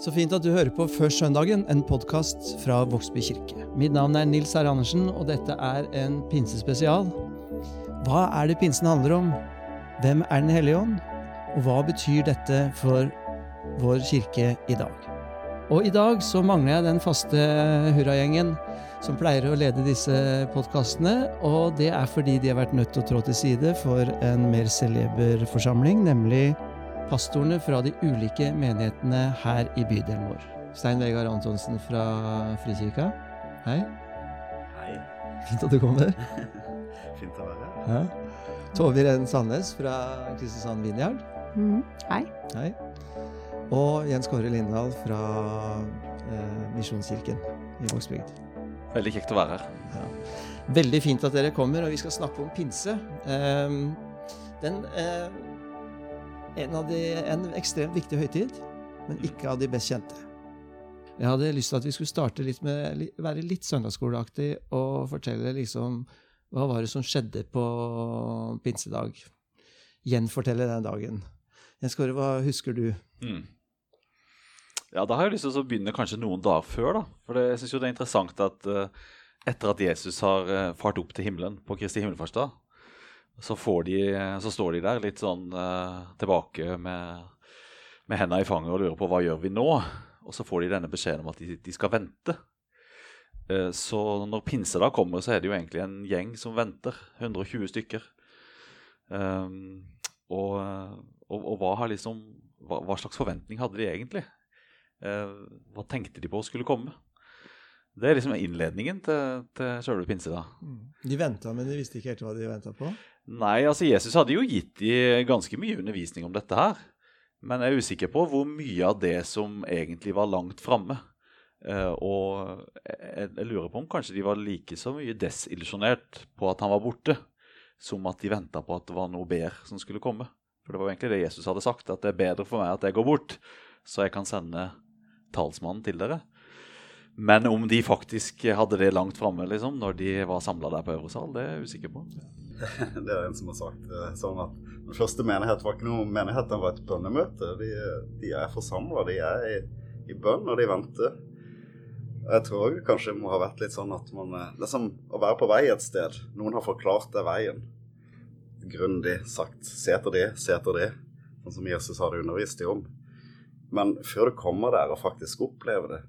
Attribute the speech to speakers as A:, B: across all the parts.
A: Så fint at du hører på Før søndagen, en podkast fra Vågsby kirke. Mitt navn er Nils Herre Andersen, og dette er en pinsespesial. Hva er det pinsen handler om? Hvem er Den hellige ånd? Og hva betyr dette for vår kirke i dag? Og i dag så mangler jeg den faste hurragjengen som pleier å lede disse podkastene, og det er fordi de har vært nødt til å trå til side for en mer celeber forsamling, nemlig pastorene fra de ulike menighetene her i bydelen vår. Stein Vegard Antonsen fra Frikirka. Hei.
B: Hei.
A: Fint at du kommer.
B: Fint å være her.
A: Ja. Tove Irene Sandnes fra Kristiansand Vinjard.
C: Mm. Hei.
A: Hei. Og Jens Kåre Lindahl fra eh, Misjonskirken i Vågsbygd.
D: Veldig kjekt å være her.
A: Veldig fint at dere kommer, og vi skal snakke om pinse. Um, den, eh, en, av de, en ekstremt viktig høytid, men ikke av de best kjente. Jeg hadde lyst til at vi skulle starte litt med, være litt søndagsskoleaktig og fortelle liksom hva var det som skjedde på pinsedag. Gjenfortelle den dagen. Jens Kåre, hva husker du?
D: Mm. Ja, Da har jeg lyst til å begynne kanskje noen dager før. da. For det, jeg synes jo det er interessant at uh, etter at Jesus har uh, fart opp til himmelen på Kristi himmelfartsdag, så, de, så står de der litt sånn uh, tilbake med, med hendene i fanget og lurer på hva gjør vi nå? Og så får de denne beskjeden om at de, de skal vente. Uh, så når pinsedag kommer, så er det jo egentlig en gjeng som venter. 120 stykker. Um, og, og, og hva, liksom, hva, hva slags forventning hadde de egentlig? Uh, hva tenkte de på skulle komme? Det er liksom innledningen til, til sjølve pinse. da.
A: De venta, men de visste ikke helt hva de venta på.
D: Nei, altså Jesus hadde jo gitt de ganske mye undervisning om dette her. Men jeg er usikker på hvor mye av det som egentlig var langt framme. Eh, og jeg, lurer på om kanskje de var like så mye desillusjonert på at han var borte, som at de venta på at det var noe bedre som skulle komme. For det var egentlig det Jesus hadde sagt, at det er bedre for meg at jeg går bort, så jeg kan sende talsmannen til dere. Men om de faktisk hadde det langt framme liksom, når de var samla der på øvre sal, det er jeg usikker på.
B: Det er en som har sagt eh, sånn at den første menighet var ikke noe menighet, den var et bønnemøte. De, de er forsamla, de er i, i bønn, og de venter. Jeg tror kanskje det må ha vært litt sånn at man eh, Det å være på vei et sted. Noen har forklart deg veien. Grundig sagt. Se etter det, se etter det. Sånn som Jesus hadde undervist dem om. Men før du kommer der og faktisk opplever det,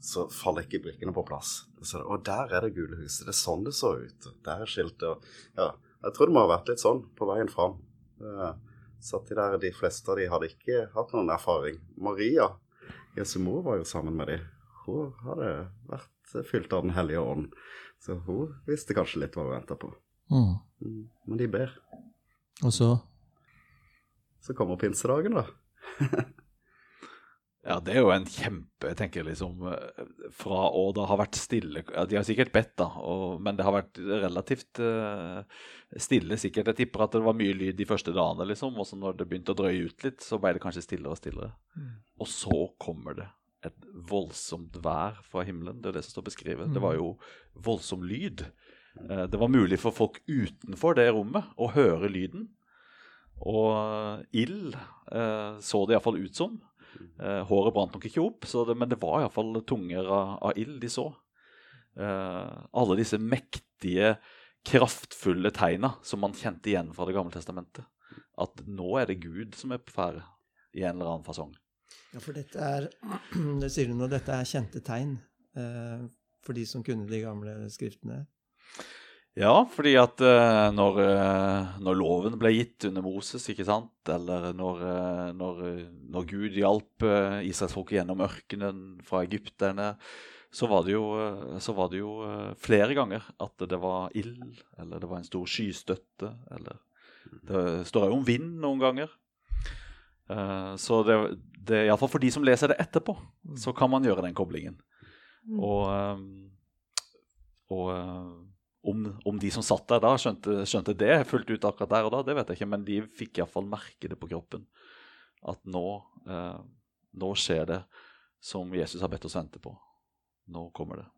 B: så faller ikke brikkene på plass. Så, og der er det gule huset. Det er sånn det så ut. Der er skiltet. og Ja, jeg tror det må ha vært litt sånn på veien fram. Uh, Satt de der, de fleste av de hadde ikke hatt noen erfaring. Maria, Jesu mor, var jo sammen med de. Hun hadde vært fylt av Den hellige ånd. Så hun visste kanskje litt hva hun venta på.
A: Mm.
B: Mm, Men de ber.
A: Og så
B: Så kommer pinsedagen, da.
D: Ja, det er jo en kjempe Jeg tenker liksom eh, Fra å da ha vært stille ja, De har sikkert bedt, da, og, men det har vært relativt uh, stille. Sikkert. Jeg tipper at det var mye lyd de første dagene, liksom. Og så når det begynte å drøye ut litt, så ble det kanskje stillere og stillere. Og så kommer det et voldsomt vær fra himmelen. Det er det som står beskrevet. Det var jo voldsom lyd. Uh, det var mulig for folk utenfor det rommet å høre lyden. Og ild uh, så det iallfall ut som. Eh, håret brant nok ikke opp, det, men det var iallfall tunger av, av ild de så. Eh, alle disse mektige, kraftfulle tegna som man kjente igjen fra Det gamle testamentet. At nå er det Gud som er på ferde i en eller annen fasong.
A: Ja, for dette er Det sier du nå, dette er kjente tegn eh, for de som kunne de gamle skriftene.
D: Ja, fordi at eh, når, eh, når loven ble gitt under Moses, ikke sant, eller når, eh, når, når Gud hjalp uh, israelsfolket gjennom ørkenen fra egypterne, så var det jo, eh, så var det jo eh, flere ganger at det var ild, eller det var en stor skystøtte, eller Det står jo om vind noen ganger. Eh, så det, det iallfall for de som leser det etterpå, så kan man gjøre den koblingen. Og, eh, og eh, om, de som satt der da, skjønte, skjønte det fullt ut akkurat der og da, det vet jeg ikke, men de fikk iallfall merke det på kroppen. At nå, eh, nå skjer det som Jesus har bedt oss vente på. Nå kommer det.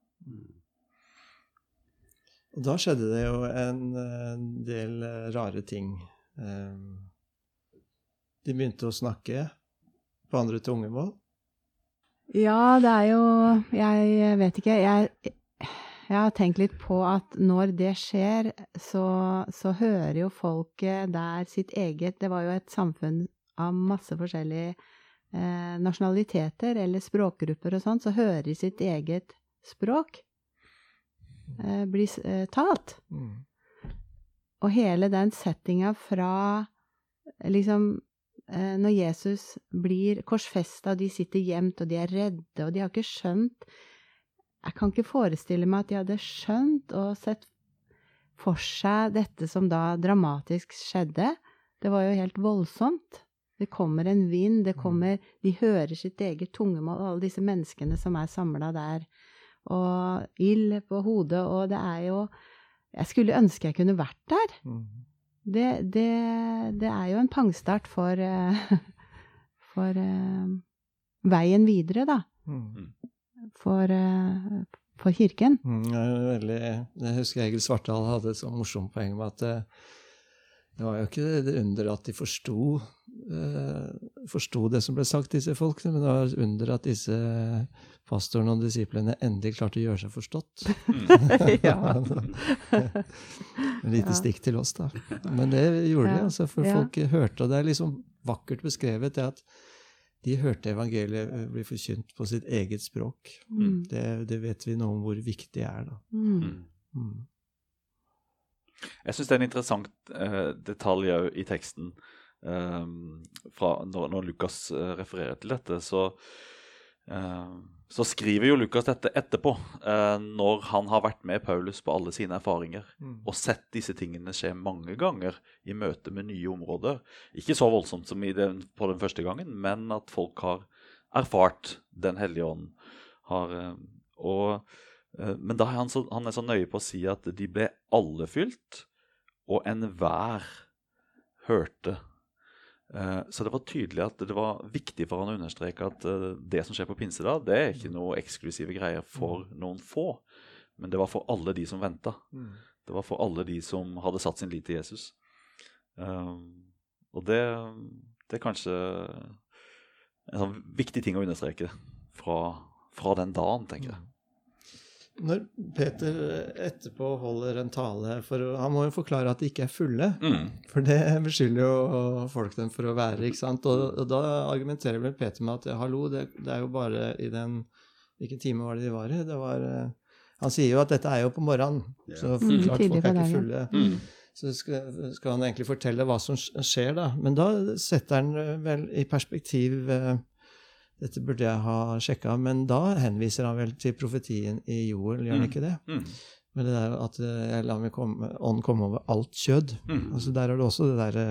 A: Og da skjedde det jo en, en del eh, rare ting. Eh, De begynte å snakke på andre tungemål.
C: Ja, det er jo Jeg vet ikke. Jeg, jeg har tenkt litt på at når det skjer, så, så hører jo folket der sitt eget Det var jo et samfunn av masse forskjellige eh, nasjonaliteter eller språkgrupper og sånn, så hører de sitt eget språk eh, bli eh, talt.
A: Mm.
C: Og hele den settinga fra liksom eh, Når Jesus blir korsfesta, og de sitter gjemt, og de er redde, og de har ikke skjønt Jeg kan ikke forestille meg at de hadde skjønt og sett for seg dette som da dramatisk skjedde. Det var jo helt voldsomt. Det kommer en vind, det kommer De hører sitt eget tungemål, alle disse menneskene som er samla der. Og ild på hodet, og det er jo Jeg skulle ønske jeg kunne vært der.
A: Mm.
C: Det, det, det er jo en pangstart for, eh, for eh, veien videre, da. For, eh, for kirken.
A: Mm, det veldig, jeg husker Egil Svartdal hadde et sånn morsomt poeng med at eh, det var jo ikke det under at de forsto eh, forsto det som ble sagt, disse folkene, men det var under at disse pastorene og disiplene endelig klarte å gjøre seg forstått.
C: ja.
A: Et lite
C: Ja.
A: stikk til oss, da. Men det gjorde de, altså, for
C: Ja.
A: folk hørte, og det er liksom vakkert beskrevet, det at de hørte evangeliet bli forkynt på sitt eget språk.
C: Mm.
A: Det, det vet vi noe om hvor viktig det er, da.
C: Mm.
D: Mm.
A: Mm.
D: Jeg syns det er en interessant uh, detalj òg i teksten. Um, fra når, når Lukas eh, refererer til dette, så, eh, så skriver jo Lukas dette etterpå. eh, når han har vært med Paulus på alle sine erfaringer
A: Mm.
D: og sett disse tingene skje mange ganger i møte med nye områder. Ikke så voldsomt som i den, på den første gangen, men at folk har erfart Den hellige ånd. Har, eh, og, eh, men da er han, så, han er så nøye på å si at de ble alle fylt, og enhver hørte. Eh, Så det var tydelig at det var viktig for han å understreke at eh, det som skjer på pinsedag, det er ikke noe eksklusive greier for noen få, men det var for alle de som venta.
A: Mm.
D: Det var for alle de som hadde satt sin lit til Jesus. Um, og det, det er kanskje en sånn viktig ting å understreke fra, fra den dagen, tenker jeg.
A: Når Peter etterpå holder en tale for Han må jo forklare at de ikke er fulle.
D: Mm.
A: For det beskylder jo folk dem for å være. ikke sant? Og, og da argumenterer vel Peter med at hallo, det, det er jo bare i den Hvilken time var det de var i? Det var, eh, han sier jo at dette er jo på morgenen, så
C: Mm,
A: klart folk er ikke fulle.
D: Mm.
A: Så skal, skal han egentlig fortelle hva som skjer, da. Men da setter han eh, vel i perspektiv eh, Dette burde jeg ha sjekka, men da henviser han vel til profetien i Joel, gjør han
D: Mm.
A: ikke det?
D: Mm.
A: Men det der at eh, jeg lar min ånd komme over alt kjød.
D: Mm.
A: Altså Der er det også det derre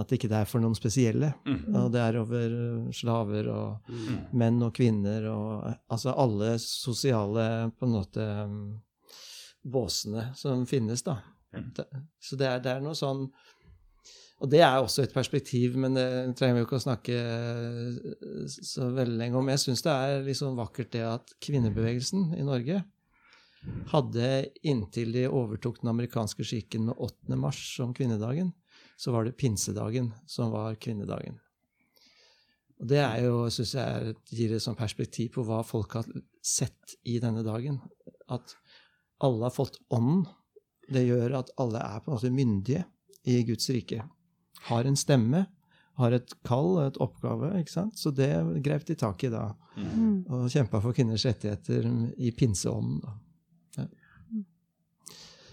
A: At ikke det er for noen spesielle.
D: Mm.
A: Og det er over eh, slaver og
B: Mm.
A: menn og kvinner og eh, Altså alle sosiale på en måte mm, båsene som finnes, da.
D: Mm.
A: Så det er, det er noe sånn Og det er også et perspektiv, men det trenger vi jo ikke å snakke eh, så veldig lenge om. Jeg syns det er litt sånn vakkert det at kvinnebevegelsen i Norge hadde inntil de overtok den amerikanske skikken med 8. mars som kvinnedagen, så var det pinsedagen som var kvinnedagen. Og det er jo, synes jeg gir et sånt perspektiv på hva folk har sett i denne dagen. At alle har fått ånden. Det gjør at alle er på en måte myndige i Guds rike. Har en stemme, har et kall, et oppgave. ikke sant? Så det grep de tak i da,
C: Mm.
A: og kjempa for kvinners rettigheter i pinseånden. da.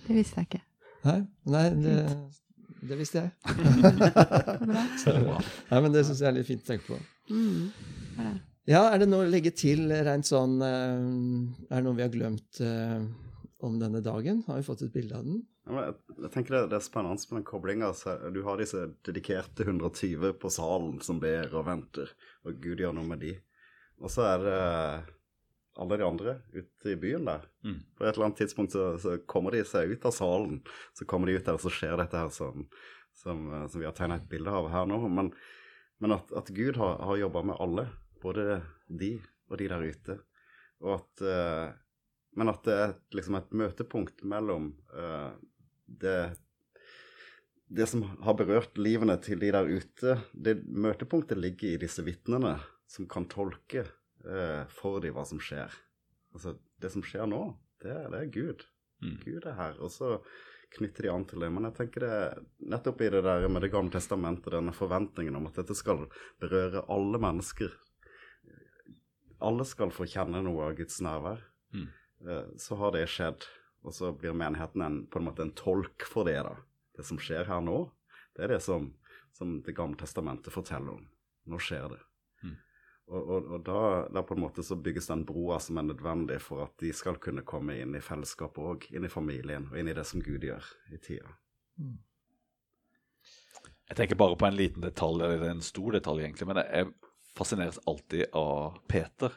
C: Det visste jeg ikke.
A: Nei, nei det, det visste jeg. Så, nei, men det syns jeg er litt fint å tenke på.
C: Mm.
A: Ja, er det noe å legge til rent sånn eh, Er det noe vi har glemt eh, om denne dagen? Har vi fått et bilde av den?
B: Jeg, tenker det, det er spennende med den koblinga. Du har disse dedikerte 120 på salen som ber og venter, og Gud gjør noe med de. Og så er det alle de andre ute i byen der.
D: Mm.
B: På et eller annet tidspunkt så, så kommer de seg ut av salen. Så kommer de ut der, og så skjer dette her som, som, eh, som vi har tegna et bilde av her nå. Men, men at, at Gud har, har jobba med alle, både de og de der ute. Og at eh, Men at det er liksom et møtepunkt mellom eh, det det som har berørt livene til de der ute, det møtepunktet ligger i disse vitnene som kan tolke eh, for de hva som skjer. Altså, det som skjer nå, det, det er Gud.
D: Mm.
B: Gud er her. Og så knytter de an til det. Men jeg tenker det nettopp i det der med Det gamle testamentet, denne forventningen om at dette skal berøre alle mennesker. Alle skal få kjenne noe av Guds nærvær.
D: Mm.
B: Eh, Så har det skjedd. Og så blir menigheten en, på en måte en tolk for det. da. Det som skjer her nå, det er det som, som Det gamle testamentet forteller om. Nå skjer det.
D: Mm.
B: Og, og, og da, da på en måte så bygges den broa som er nødvendig for at de skal kunne komme inn i fellesskapet òg, inn i familien og inn i det som Gud gjør i tida.
D: Jeg tenker bare på en liten detalj, eller en stor detalj egentlig, men jeg fascineres alltid av Peter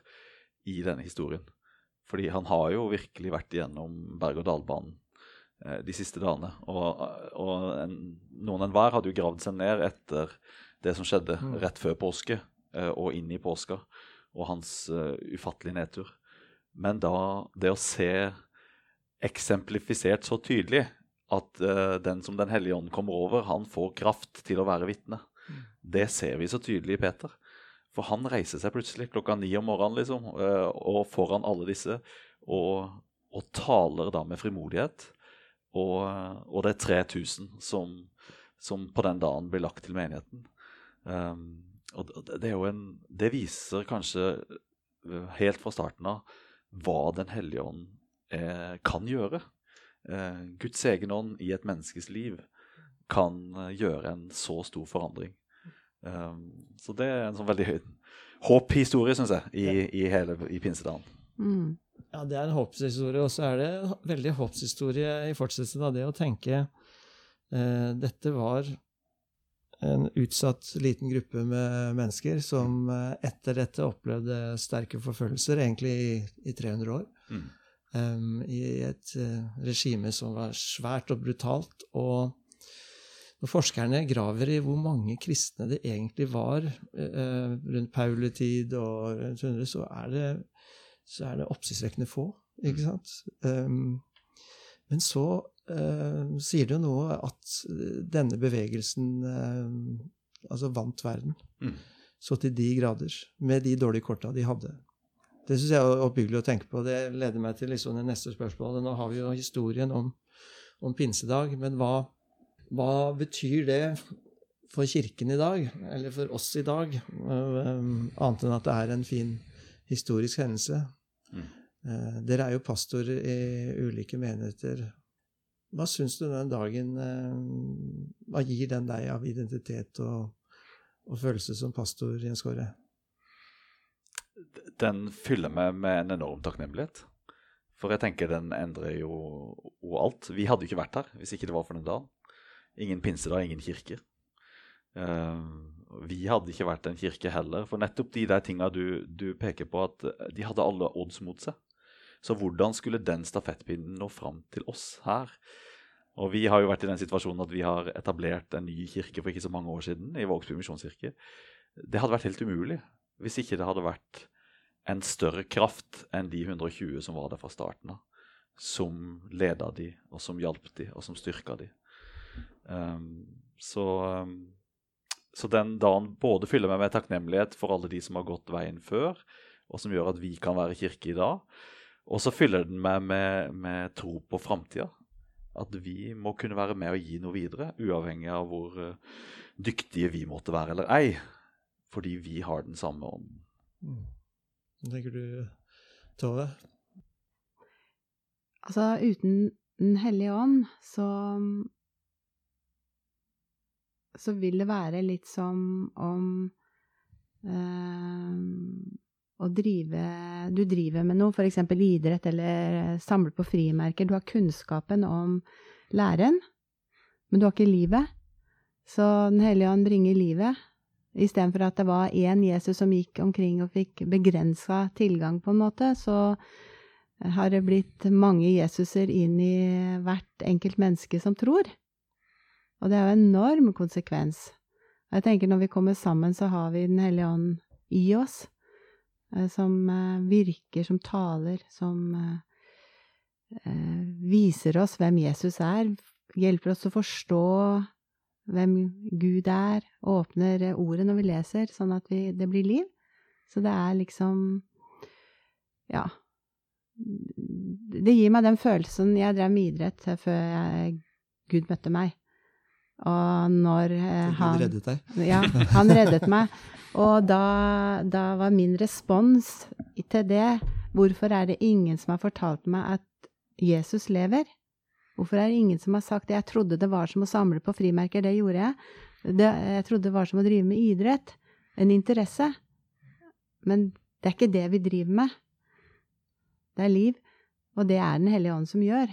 D: i denne historien. Fordi han har jo virkelig vært igjennom berg-og-dal-banen eh, de siste dagene. Og, og en, noen enhver hadde jo gravd seg ned etter det som skjedde
A: Mm.
D: rett før påske eh, og inn i påska, og hans uh, ufattelige nedtur. Men da det å se eksemplifisert så tydelig at uh, den som Den hellige ånd kommer over, han får kraft til å være vitne. Det ser vi så tydelig i Peter. For han reiser seg plutselig klokka ni om morgenen liksom, eh, og foran alle disse og, og taler da med frimodighet. Og, og det er 3000 som, som på den dagen blir lagt til menigheten. Um, og det, en Det viser kanskje eh, helt fra starten av hva Den hellige ånd eh, kan gjøre. Eh, Guds egen ånd i et menneskes liv kan eh, gjøre en så stor forandring. Um, så det er en sånn veldig håphistorie, syns jeg, i, i hele i Pinsedalen.
C: Mm.
A: Ja, det er en håpshistorie, og så er det en veldig håpshistorie i fortsettelsen av det å tenke uh, Dette var en utsatt liten gruppe med mennesker som uh, etter dette opplevde sterke forfølgelser, egentlig i, i 300 år.
D: Mm.
A: Um, I et uh, regime som var svært og brutalt. Og når forskerne graver i hvor mange kristne det egentlig var eh, rundt Pauletid og rundt 100, så er det så er det oppsiktsvekkende få. Ikke sant? Um, men så uh, sier det jo noe at denne bevegelsen uh, altså vant verden.
D: Mm.
A: Så til de grader. Med de dårlige korta de hadde. Det syns jeg er oppbyggelig å tenke på. Det leder meg til liksom det neste spørsmålet. Nå har vi jo historien om, om pinsedag, men hva, hva betyr det for Kirken i dag, eller for oss i dag, um, annet enn at det er en fin historisk hendelse.
D: Mm.
A: Eh, dere er jo pastor i ulike menigheter. Hva syns du den dagen eh, Hva gir den deg av identitet og, og følelse som pastor, Jens Kåre?
D: Den fyller meg med en enorm takknemlighet. For jeg tenker den endrer jo, jo alt. Vi hadde jo ikke vært her hvis ikke det var for den dagen. Ingen pinsedag, ingen kirke. Eh, vi hadde ikke vært en kirke heller. For nettopp de der tinga du, du peker på, at de hadde alle odds mot seg. Så hvordan skulle den stafettpinnen nå fram til oss her? Og vi har jo vært i den situasjonen at vi har etablert en ny kirke for ikke så mange år siden, i Vågsby misjonskirke. Det hadde vært helt umulig hvis ikke det hadde vært en større kraft enn de 120 som var der fra starten av. Som leda de, og som hjalp de, og som styrka de. Um, så, um, så den dagen både fyller meg med takknemlighet for alle de som har gått veien før, og som gjør at vi kan være kirke i dag. Og så fyller den meg med, med tro på framtida. At vi må kunne være med og gi noe videre, uavhengig av hvor uh, dyktige vi måtte være eller ei. Fordi vi har den samme ånden.
A: Mm. Hva tenker du, Tove?
C: Altså, uten Den hellige ånd, så Så vil det være litt som om øh, å drive Du driver med noe, f.eks. idrett eller samle på frimerker. Du har kunnskapen om læren, men du har ikke livet. Så Den hellige ånd bringer livet. Istedenfor at det var én Jesus som gikk omkring og fikk begrensa tilgang, på en måte, så har det blitt mange Jesuser inn i hvert enkelt menneske som tror. Og det er jo en enorm konsekvens. Og jeg tenker når vi kommer sammen, så har vi Den hellige ånd i oss, eh, som eh, virker, som taler, som eh, viser oss hvem Jesus er, hjelper oss å forstå hvem Gud er, åpner ordet når vi leser, sånn at vi, det blir liv. Så det er liksom Ja. Det gir meg den følelsen Jeg drev med idrett før jeg, Gud møtte meg. Og når eh, han
A: reddet deg.
C: Ja, han reddet meg. Og da, da var min respons til det Hvorfor er det ingen som har fortalt meg at Jesus lever? Hvorfor er det ingen som har sagt det? Jeg trodde det var som å samle på frimerker. Det gjorde jeg. Det, jeg trodde det var som å drive med idrett. En interesse. Men det er ikke det vi driver med. Det er liv. Og det er Den hellige ånd som gjør.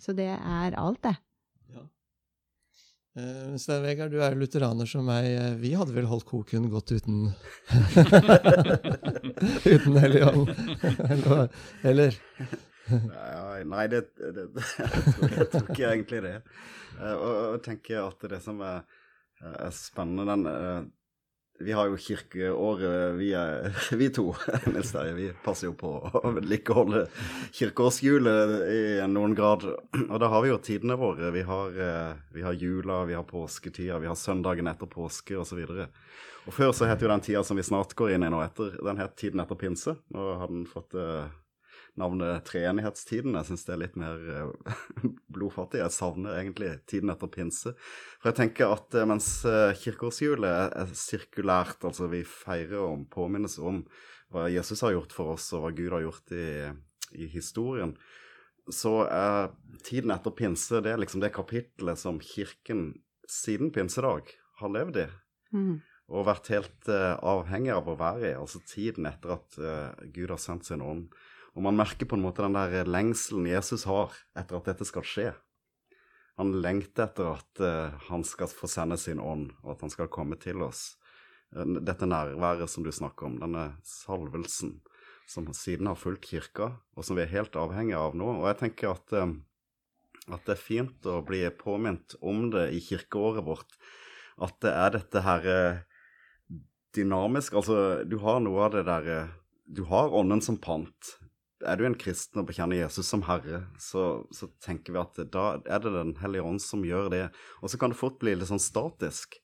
C: Så det er alt, det.
A: Eh, Stein Vegard, du er lutheraner som meg. Eh, Vi hadde vel holdt koken godt uten Uten Helligånd? Eller, eller?
B: Nei, det, det, det jeg, tror, ikke egentlig det. Eh, Og, jeg tenker at det som er, er spennende den, Vi har jo kirkeåret, vi, er, vi to, Nils Terje. Vi passer jo på å vedlikeholde kirkeårshjulet i noen grad. Og da har vi jo tidene våre. Vi har, eh, vi har jula, vi har påsketida, vi har søndagen etter påske osv. Og, og før så het jo den tida som vi snart går inn i nå etter, den het tiden etter pinse. Nå har den fått eh, navnet treenighetstiden. Jeg syns det er litt mer eh, blodfattig. Jeg savner egentlig tiden etter pinse. For jeg tenker at eh, mens eh, kirkeårshjulet er, er sirkulært, altså vi feirer og påminnes om hva Jesus har gjort for oss, og hva Gud har gjort i, i historien, så er tiden etter pinse det er liksom det kapitlet som kirken siden pinsedag har levd i
C: Mm.
B: og vært helt uh, avhengig av å være i, altså tiden etter at uh, Gud har sendt sin ånd. Og man merker på en måte den der lengselen Jesus har etter at dette skal skje. Han lengter etter at uh, han skal få sende sin ånd, og at han skal komme til oss. Eh, Dette nærværet som du snakker om, denne salvelsen som siden har fulgt kirka, og som vi er helt avhengige av nå. Og jeg tenker at, eh, at det er fint å bli påminnet om det i kirkeåret vårt, at det er dette her dynamisk. Altså, du har noe av det der eh, Du har ånden som pant. Er du en kristen og bekjenner Jesus som herre, så, så tenker vi at da er det Den hellige ånd som gjør det. Og så kan det fort bli litt sånn statisk.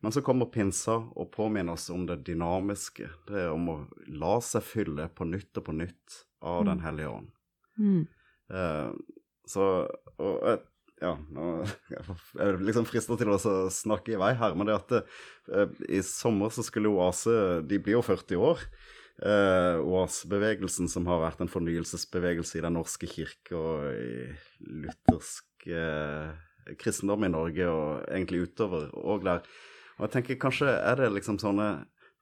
B: Men så kommer pinsa og påminner oss om det dynamiske. Det er om å la seg fylle på nytt og på nytt av Den hellige ånd.
C: Mm.
B: Uh, så og, jeg- Ja, nå jeg er liksom frista til å snakke i vei her, men det at uh, i sommer så skulle Oase De blir jo 40 år. Uh, som har vært en fornyelsesbevegelse i Den norske kirke og i luthersk eh, kristendom i Norge og egentlig utover og der. Og jeg tenker kanskje er det liksom sånne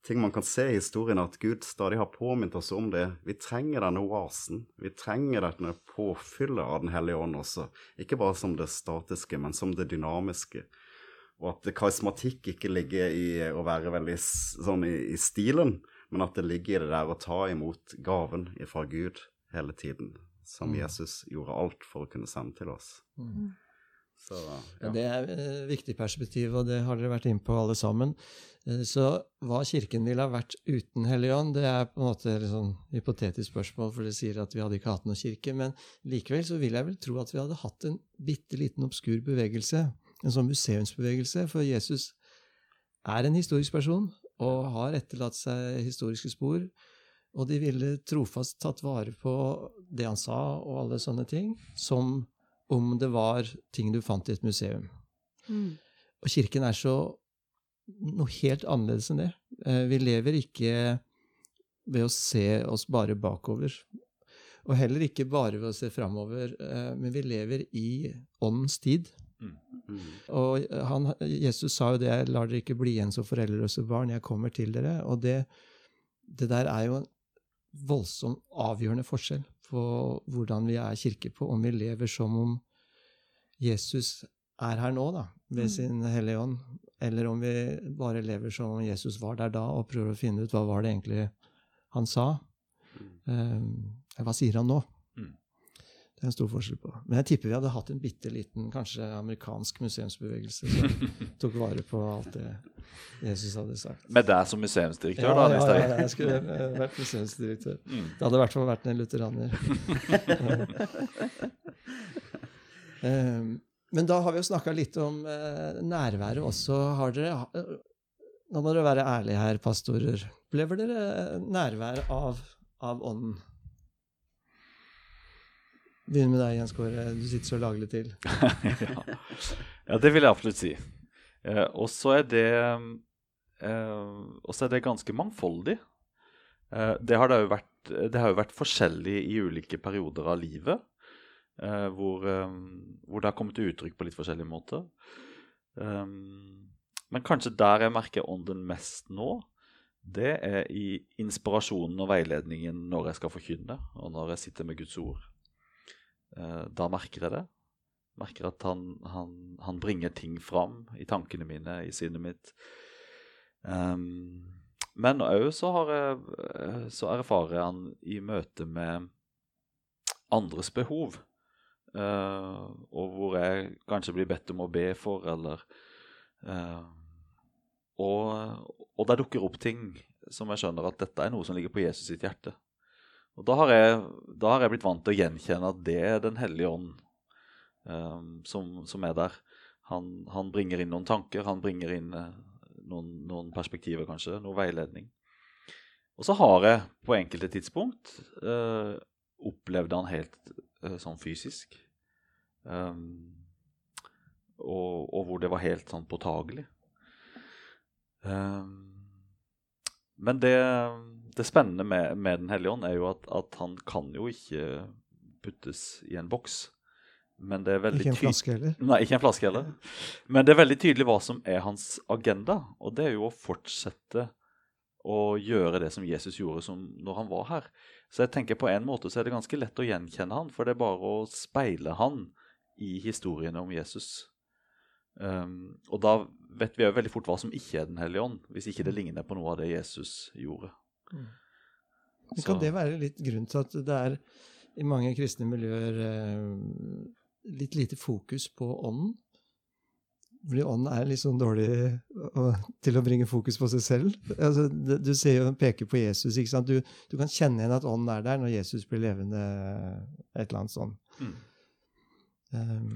B: ting man kan se i historien, at Gud stadig har påminnet oss om det. Vi trenger denne oasen. Vi trenger denne påfyllet av Den hellige ånd også. Ikke bare som det statiske, men som det dynamiske. Og at karismatikk ikke ligger i å være veldig sånn i, i stilen, men at det ligger i det der å ta imot gaven fra Gud hele tiden. Som
A: Mm.
B: Jesus gjorde alt for å kunne sende til oss.
A: Mm.
B: Så,
A: Ja, det er et viktig perspektiv, og det har dere vært inne på alle sammen. Eh, Så hva Kirken ville ha vært uten Helligånd, det er på en måte et sånn hypotetisk spørsmål, for det sier at vi hadde ikke hatt noen kirke. Men likevel så vil jeg vel tro at vi hadde hatt en bitte liten obskur bevegelse, en sånn museumsbevegelse, for Jesus er en historisk person og har etterlatt seg historiske spor. Og de ville trofast tatt vare på det han sa, og alle sånne ting, som om det var ting du fant i et museum.
C: Mm.
A: Og kirken er så noe helt annerledes enn det. Eh, Vi lever ikke ved å se oss bare bakover. Og heller ikke bare ved å se framover, eh, men vi lever i åndens tid.
B: Mm.
A: Og han, Jesus sa jo det, 'Jeg lar dere ikke bli igjen som foreldreløse barn, jeg kommer til dere'. Og det, det der er jo en voldsom avgjørende forskjell på hvordan vi er kirke på, om vi lever som om Jesus er her nå, da, ved
C: Mm.
A: sin Hellige Ånd, eller om vi bare lever som om Jesus var der da, og prøver å finne ut hva var det egentlig han sa. Um, hva sier han nå? Det er en stor forskjell på. Men jeg tipper vi hadde hatt en bitte liten, kanskje amerikansk museumsbevegelse som tok vare på alt det Jesus hadde sagt.
D: Med deg som museumsdirektør,
A: Ja,
D: da,
A: ja, ja,
D: ja,
A: jeg skulle eh, vært museumsdirektør.
D: Mm.
A: Det hadde i hvert fall vært en lutheraner. Eh, Men da har vi jo snakka litt om eh, nærværet også. Har dere, Nå må dere være ærlige her, pastorer. Opplever dere nærvær av, av Ånden? Begynn med deg, Jens Kåre. Du sitter så laglig til.
D: ja. ja, det vil jeg absolutt si. Eh, og så er eh, er det ganske mangfoldig. Eh, det, har det, vært, det har jo vært forskjellig i ulike perioder av livet. Eh, hvor, eh, hvor, det har kommet til uttrykk på litt forskjellige måter. Eh, men kanskje der jeg merker ånden mest nå, det er i inspirasjonen og veiledningen når jeg skal forkynne, og når jeg sitter med Guds ord. Eh, da merker jeg det. Merker at han, han, han, bringer ting fram i tankene mine, i sinnet mitt. Um, men òg så, så, erfarer jeg han i møte med andres behov. Uh, og hvor jeg kanskje blir bedt om å be for, eller uh, og, og det dukker opp ting som jeg skjønner at dette er noe som ligger på Jesus sitt hjerte. Og da har, jeg, da har jeg, blitt vant til å gjenkjenne at det er Den hellige ånd um, som, som, er der. Han, han, bringer inn noen tanker, han bringer inn uh, noen, noen, perspektiver, kanskje, noe veiledning. Og så har jeg på enkelte tidspunkt uh, opplevd han helt uh, sånn fysisk. Um, og, og, hvor det var helt sånn påtagelig. Um, men det, det spennende med, med, Den hellige ånd er jo at, at, han kan jo ikke puttes i en boks. Men det er veldig
A: ikke en flaske heller?
D: Nei, ikke en flaske heller. Men det er veldig tydelig hva som er hans agenda, og det er jo å fortsette å gjøre det som Jesus gjorde som når han var her. Så jeg tenker på en måte så er det ganske lett å gjenkjenne han, for det er bare å speile han i historiene om Jesus. Um, og da vet vi jo veldig fort hva som ikke er Den hellige ånd, hvis ikke det ligner på noe av det Jesus gjorde.
A: Mm. Kan det være litt grunn til at det er i mange kristne miljøer eh, litt lite fokus på ånden? Fordi ånden er litt sånn dårlig til å bringe fokus på seg selv. Altså, du ser jo, peker på Jesus. ikke sant? Du, du, kan kjenne igjen at ånden er der når Jesus blir levende. et eller annet sånn. Mm.
D: Um,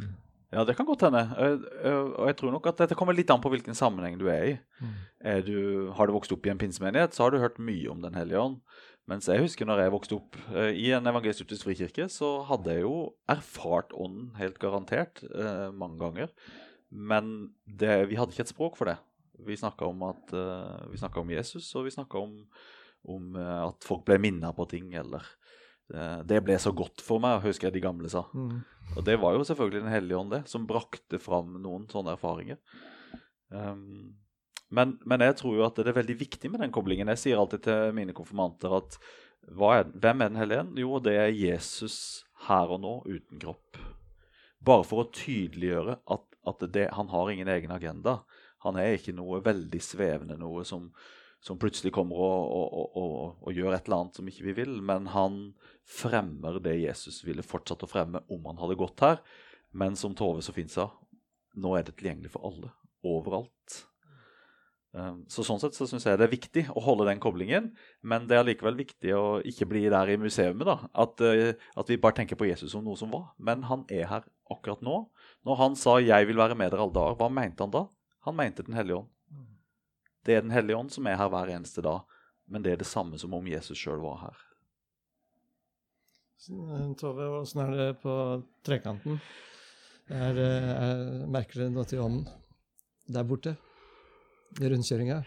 D: ja, det kan godt hende. Og jeg tror nok at dette kommer litt an på hvilken sammenheng du er i. Mm. Er du, har du vokst opp i en pinsemenighet, så har du hørt mye om Den hellige ånd. Mens jeg husker når jeg vokste opp eh, i en evangelisk frikirke, så hadde jeg jo erfart ånden helt garantert eh, mange ganger. Men det, vi hadde ikke et språk for det. Vi snakka om, uh, om, Jesus, og vi snakka om, om at folk ble minna på ting, eller det ble så godt for meg, husker jeg de gamle sa. Mm. Og det var jo selvfølgelig Den hellige ånd, det, som brakte fram noen sånne erfaringer. Um, men, men, jeg tror jo at det er veldig viktig med den koblingen. Jeg sier alltid til mine konfirmanter at er, hvem er Den hellige ånd? Jo, det er Jesus her og nå, uten kropp. Bare for å tydeliggjøre at, at det, han har ingen egen agenda. Han er ikke noe veldig svevende, noe som, som plutselig kommer og, og, og, og, gjør et eller annet som ikke vi vil. Men han fremmer det Jesus ville fortsatt å fremme om han hadde gått her. Men som Tove så fint sa, nå er det tilgjengelig for alle. Overalt. Um, så Sånn sett så syns jeg det er viktig å holde den koblingen. Men det er likevel viktig å ikke bli der i museet. da, at, uh, at, vi bare tenker på Jesus som noe som var. Men han er her akkurat nå. Når han sa 'Jeg vil være med dere alle dager', hva mente han da? Han mente Den hellige ånd. Det er Den hellige ånd som er her hver eneste dag, men det er det samme som om Jesus sjøl var her.
A: Tove, åssen er det på trekanten? Er, er, merker dere noe til ånden der borte? I rundkjøringa?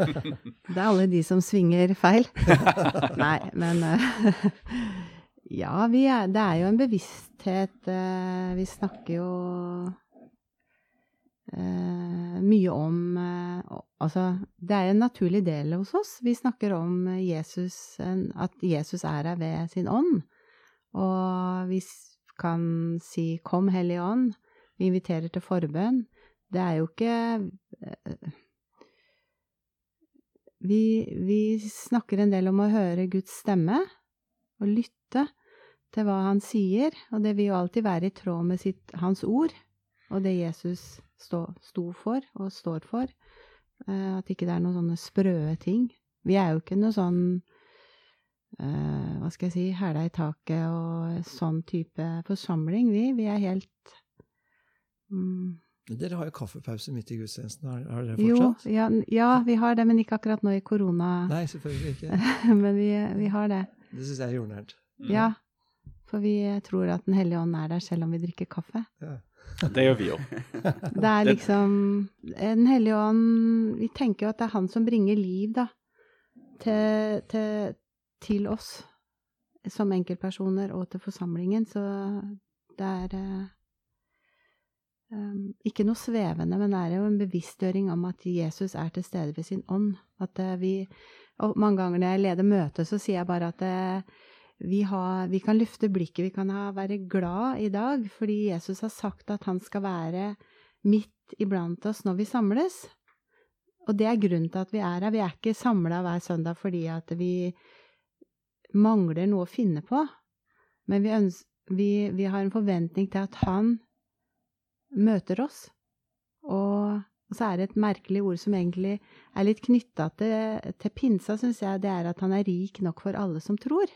C: det er alle de som svinger feil. Nei, men uh, Ja, er, det er jo en bevissthet Vi snakker jo mye om Altså, det er en naturlig del hos oss. Vi snakker om Jesus, at Jesus er her ved sin ånd. Og vi kan si 'Kom, Hellige Ånd'. Vi inviterer til forbønn. Det er jo ikke eh, vi, vi, snakker en del om å høre Guds stemme og lytte til hva han sier, og det vil jo alltid være i tråd med sitt, hans ord og det Jesus stå, sto for og står for. Uh, at ikke det er noen sånne sprø ting. Vi er jo ikke noe sånn uh, Hva skal jeg si Hæla i taket og sånn type forsamling, vi. Vi er helt mm,
A: Dere har jo kaffepause midt i gudstjenesten. Har, har dere
C: Jo,
A: fortsatt?
C: ja, ja, vi har det, men ikke akkurat nå i korona.
A: Nei, selvfølgelig ikke.
C: men vi, vi har det.
A: Det syns jeg er jordnært.
D: Mm.
C: Ja. For vi tror at Den hellige ånd er der selv om vi drikker kaffe.
A: Ja.
D: Det gjør vi jo.
C: Det er liksom Den hellige ånd Vi tenker jo at det er han som bringer liv, da. Til, til, til oss som enkeltpersoner og til forsamlingen. Så det er eh, um, ikke noe svevende, men det er jo en bevisstgjøring om at Jesus er til stede ved sin ånd. At eh, vi Og mange ganger når jeg leder møte, så sier jeg bare at eh, vi, har, vi kan løfte blikket, vi kan være glad i dag, fordi Jesus har sagt at han skal være midt iblant oss når vi samles. Og det er grunnen til at vi er her. Vi er ikke samla hver søndag fordi at vi mangler noe å finne på, men vi, øns vi, vi har en forventning til at han møter oss. Og, og så er det et merkelig ord som egentlig er litt knytta til, til pinsa, syns jeg, det er at han er rik nok for alle som tror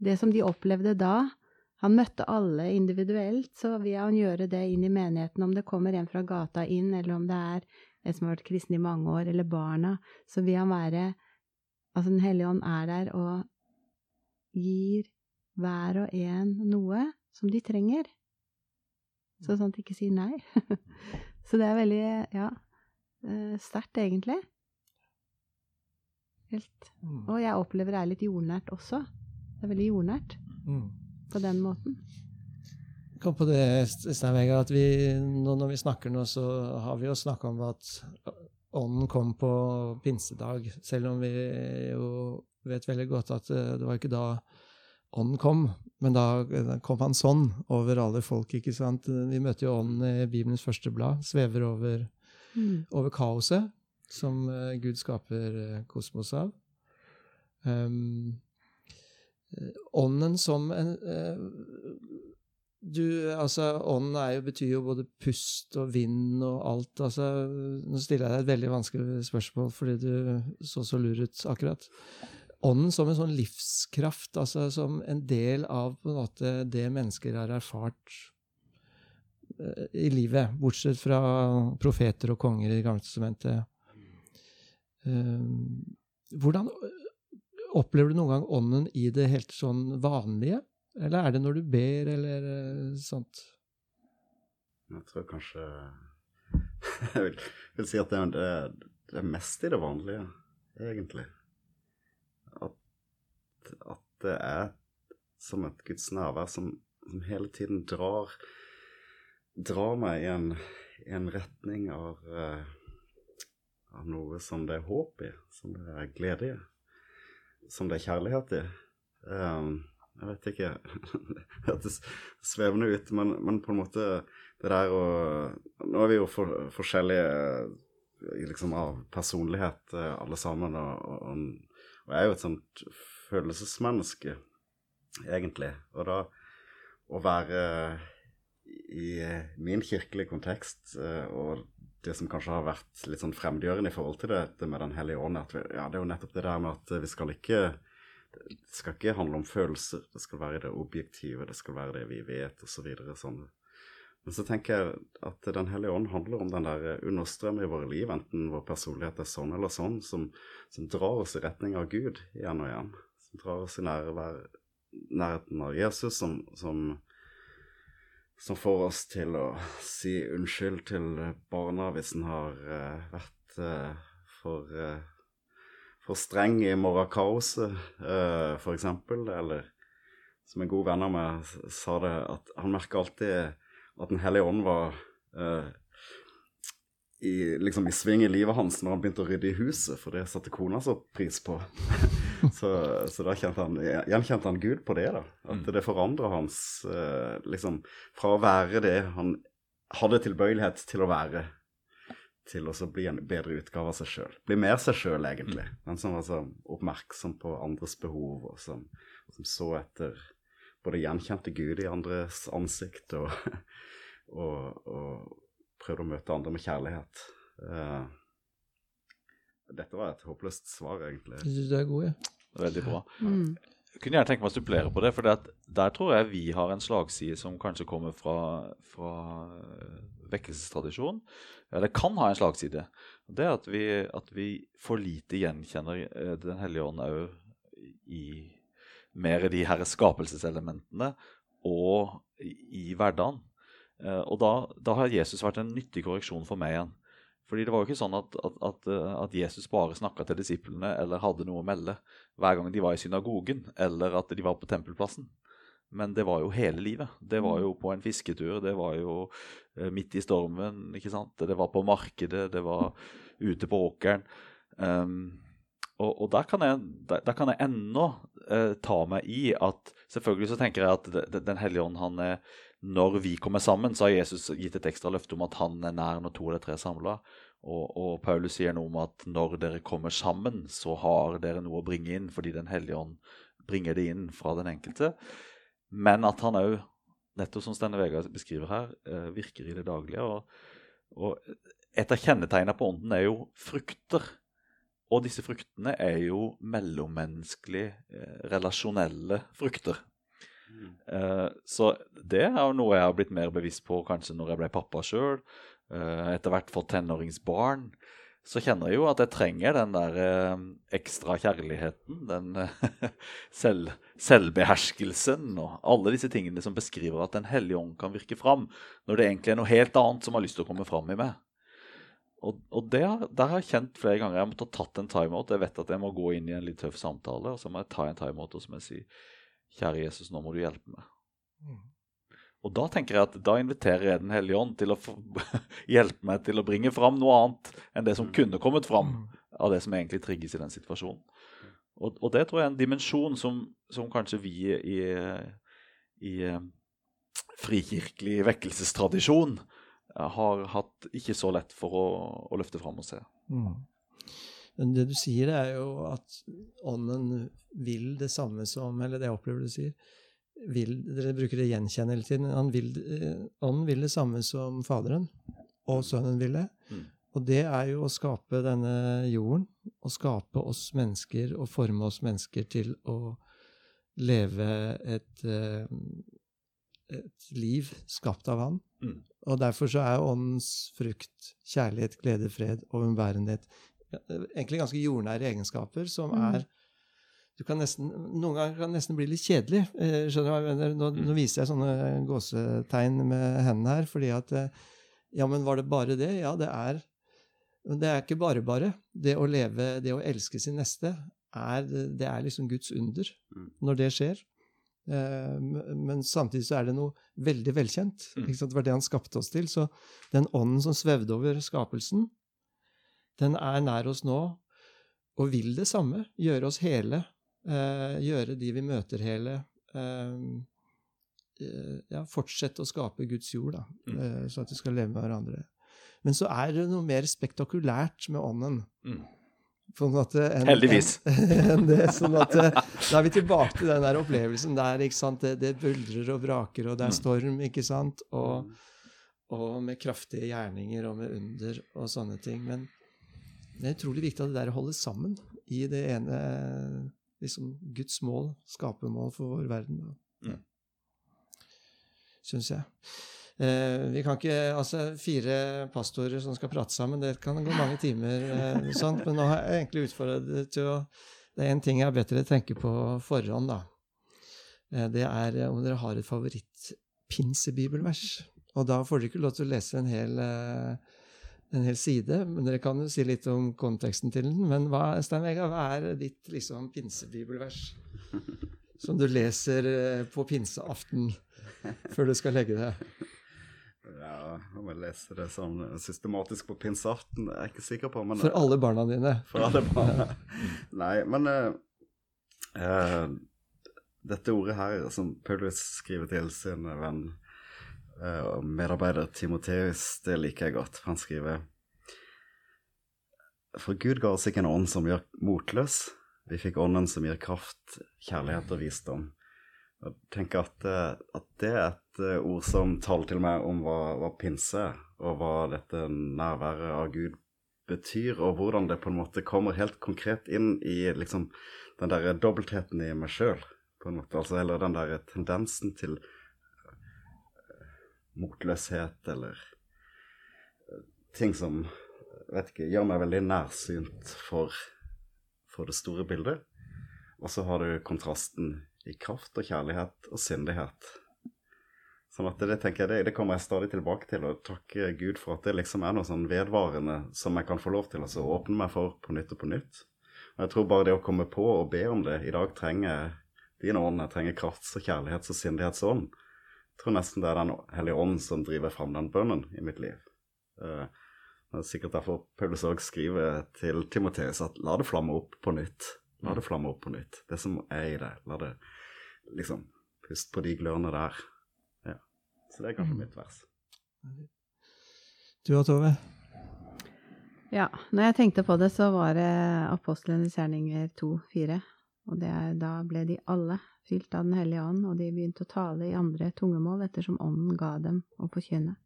C: det som de opplevde da. Han møtte alle individuelt, så vil han gjøre det inn i menigheten, om det kommer en fra gata inn, eller om det er en som har vært kristen i mange år, eller barna, så vil han være Altså, Den hellige ånd er der og gir hver og en noe som de trenger. Så sånn at de ikke sier nei. så det er veldig, ja, eh, sterkt, egentlig. Helt.
A: Mm.
C: Og jeg opplever det er litt jordnært også. Det er veldig jordnært
A: Mm.
C: på den måten.
A: Kom på det, Stein Vegard, at vi, nå når vi snakker nå, så har vi jo snakka om at ånden kom på pinsedag, selv om vi jo vet veldig godt at eh, det var ikke da ånden kom, men da kom han sånn over alle folk, ikke sant? Vi møter jo ånden i Bibelens første blad, svever over,
C: Mm.
A: over kaoset som eh, Gud skaper eh, kosmos av. Um, ånden som en eh, du, altså, er jo, betyr jo både pust og vind og alt. altså, Nå stiller jeg deg et veldig vanskelig spørsmål fordi du så så lur ut akkurat. Ånden som en sånn livskraft, altså som en del av på en måte det mennesker har erfart eh, i livet, bortsett fra profeter og konger i gamle testamentet. Eh, hvordan opplever du noen gang ånden i det helt sånn vanlige? Eller er det når du ber, eller eh, sånt?
B: Jeg tror kanskje Jeg vil, vil si at det er, det, er mest i det vanlige, egentlig. At, at det er som et Guds nærvær som, som hele tiden drar Drar meg i en, i en retning av, eh, av noe som det er håp i, som det er glede i, som det er kjærlighet i. Um, jeg vet ikke Det hørtes svevende ut, men, men på en måte det der å Nå er vi jo for, forskjellige eh, liksom av personlighet eh, alle sammen, og, og, og jeg er jo et sånt følelsesmenneske, egentlig. Og da å være i min kirkelige kontekst eh, og det som kanskje har vært litt sånn fremmedgjørende i forhold til dette med Den hellige ånd, at vi, ja, det er jo nettopp det der med at vi skal ikke det skal ikke handle om følelser, det skal være det objektive, det skal være det vi vet, osv. Så videre, sånn. Men så tenker jeg at Den hellige ånd handler om den der understrømmen i våre liv, enten vår personlighet er sånn eller sånn, som, som drar oss i retning av Gud igjen og igjen. Som drar oss i nærvær, nærheten av Jesus, som, som, som får oss til å si unnskyld til barna hvis en har uh, vært uh, for uh, for streng i morgenkaoset, uh, eksempel. Eller som en god venn av meg sa det, at han merker alltid at Den hellige ånd var i, liksom i sving i livet hans når han begynte å rydde i huset, for det satte kona så pris på. så, så, da han, gjenkjente han Gud på det, da. At det forandra hans uh, liksom Fra å være det han hadde tilbøyelighet til å være, til å bli en bedre utgave av seg sjøl. Bli mer seg sjøl, egentlig. Den som var så oppmerksom på andres behov, og som, som så etter både gjenkjente Gud i andres ansikt og, og, og, prøvde å møte andre med kjærlighet. Uh, dette var et håpløst svar, egentlig.
A: Du er god, ja.
D: Veldig bra.
C: Mm.
D: Jeg kunne gjerne tenke meg å supplere på det, for der tror jeg vi har en slagside som kanskje kommer fra, fra vekkelsestradisjonen. Eller kan ha en slagside. Det er at vi, at vi for lite gjenkjenner eh, Den hellige ånd òg i mer de her skapelseselementene og i, i hverdagen. Eh, og da, da, har Jesus vært en nyttig korreksjon for meg igjen. Fordi det var jo ikke sånn at, at, at, at Jesus bare snakka til disiplene eller hadde noe å melde hver gang de var i synagogen eller at de var på tempelplassen. Men det var jo hele livet. Det var jo på en fisketur, det var jo uh, midt i stormen, ikke sant. Det var på markedet, det var ute på åkeren. Um, og, og der, kan jeg, der, der kan jeg ennå uh, ta meg i at Selvfølgelig så tenker jeg at Den hellige ånd, han er Når vi kommer sammen, så har Jesus gitt et ekstra løfte om at han er nær når to eller tre er samla. Og, og, Paulus sier noe om at når dere kommer sammen, så har dere noe å bringe inn, fordi Den hellige ånd bringer det inn fra den enkelte. Men at han òg, nettopp som Stenne Vegard beskriver her, eh, virker i det daglige. Og, og et av kjennetegnene på ånden er jo frukter. Og disse fruktene er jo mellommenneskelige, eh, relasjonelle frukter. Mm. Eh, så det er jo noe jeg har blitt mer bevisst på kanskje når jeg ble pappa sjøl. etter hvert fått tenåringsbarn så kjenner jeg jo at jeg trenger den der eh, ekstra kjærligheten. Den eh, selv, selvbeherskelsen og alle disse tingene som beskriver at Den hellige ånd kan virke fram, når det egentlig er noe helt annet som har lyst til å komme fram i meg. Og, og det, der har jeg kjent flere ganger jeg måtte ha tatt en timeout. Jeg vet at jeg må gå inn i en litt tøff samtale, og så må jeg ta en timeout og så må jeg si Kjære Jesus, nå må du hjelpe meg. Mm. Og da tenker jeg at da inviterer jeg Den hellige ånd til å hjelpe meg til å bringe fram noe annet enn det som mm. kunne kommet fram mm. av det som egentlig trigges i den situasjonen. Og, og det tror jeg er en dimensjon som, som kanskje vi i, i, i frikirkelig vekkelsestradisjon eh, har hatt ikke så lett for å, å løfte fram og se. Mm.
A: Det du sier, er jo at ånden vil det samme som Eller det jeg opplever du sier vil, Dere bruker det gjenkjenne hele tiden. Han vil, eh, ånden vil det samme som Faderen, og Sønnen vil det. Mm. Og det er jo å skape denne jorden, å skape oss mennesker og forme oss mennesker til å leve et, eh, et liv skapt av Han. Mm. Og derfor så er åndens frukt kjærlighet, glede, fred og umbærenhet egentlig ganske jordnære egenskaper som mm. er du kan nesten, Noen ganger kan det nesten bli litt kjedelig. Eh, skjønner du hva jeg mener? Nå, nå, viser jeg sånne gåsetegn med hendene her, fordi at eh, Ja, men var det bare det? Ja, det er Det er ikke bare bare. Det å leve, det å elske sin neste, er, det er liksom Guds under mm. når det skjer. Eh, men samtidig så er det noe veldig velkjent. Mm. Det var det han skapte oss til. Så den ånden som svevde over skapelsen, den er nær oss nå og vil det samme. Gjøre oss hele Eh, gjøre de vi møter, hele. Eh, eh, ja, fortsette å skape Guds jord, da, eh, så at vi skal leve med hverandre. Men så er det noe mer spektakulært med ånden. Mm.
D: Måte, en, Heldigvis.
A: En, en det, sånn at, da er vi tilbake til den der opplevelsen der ikke sant? Det, det buldrer og braker, og det er mm. storm, ikke sant? Og, og, med kraftige gjerninger og med under og sånne ting. Men det er utrolig viktig at det der holdes sammen i det ene liksom Guds mål, skapermål for vår verden. Mm. Syns jeg. Eh, vi kan ikke, altså Fire pastorer som skal prate sammen, det kan gå mange timer. Eh, sånt, men nå har jeg egentlig utfordret til å Det er én ting jeg har bedt dere tenke på forhånd. da. Eh, det er om dere har et favoritt-pinsebibelvers. Og da får dere ikke lov til å lese en hel eh, en hel side. men Dere kan jo si litt om konteksten til den. Men hva, Stein Vega, hva er ditt liksom, pinsebibelvers som du leser eh, på pinseaften før du skal legge deg?
B: Ja, om jeg leser det sånn systematisk på pinseaften, er jeg ikke sikker på. Men,
A: for alle barna dine?
B: For alle barna. Nei, men uh, dette ordet her, som Paulus skriver til sin venn medarbeider Timoteus, det liker jeg godt. Han skriver For Gud ga oss ikke en ånd som gjør motløs. Vi fikk ånden som gir kraft, kjærlighet og visdom. Jeg tenker at, eh, at det er et eh, ord som taler til meg om hva, hva pinse og hva dette nærværet av Gud betyr, og hvordan det på en måte kommer helt konkret inn i liksom den der dobbeltheten i meg sjøl. Altså, eller den der tendensen til motløshet eller ting som vet ikke, gjør meg veldig nærsynt for, for det store bildet. Og så har du kontrasten i kraft og kjærlighet og syndighet. Sånn at det, tenker jeg, det, kommer jeg stadig tilbake til, og takke Gud for at det liksom er noe sånn vedvarende som jeg kan få lov til altså, å åpne meg for på nytt og på nytt. Og jeg tror bare det å komme på og be om det I dag trenger jeg din ånd, jeg trenger krafts- og kjærlighets- og sindighetsånd. Jeg tror nesten det er Den hellige ånd som driver fram den bønnen i mitt liv. Uh, det er sikkert derfor Paulus òg skriver til Timoteus at la det flamme opp på nytt. La det flamme opp på nytt. Det som er i det. La det liksom Pust på de glørne der. Ja. Så det er kanskje mitt vers.
A: Du og Tove?
C: Ja, når jeg tenkte på det, så var det apostlenes gjerninger 2-4. Og er, da ble de alle fylt av Den hellige ånd, og de begynte å tale i andre tungemål ettersom ånden ga dem å forkynne.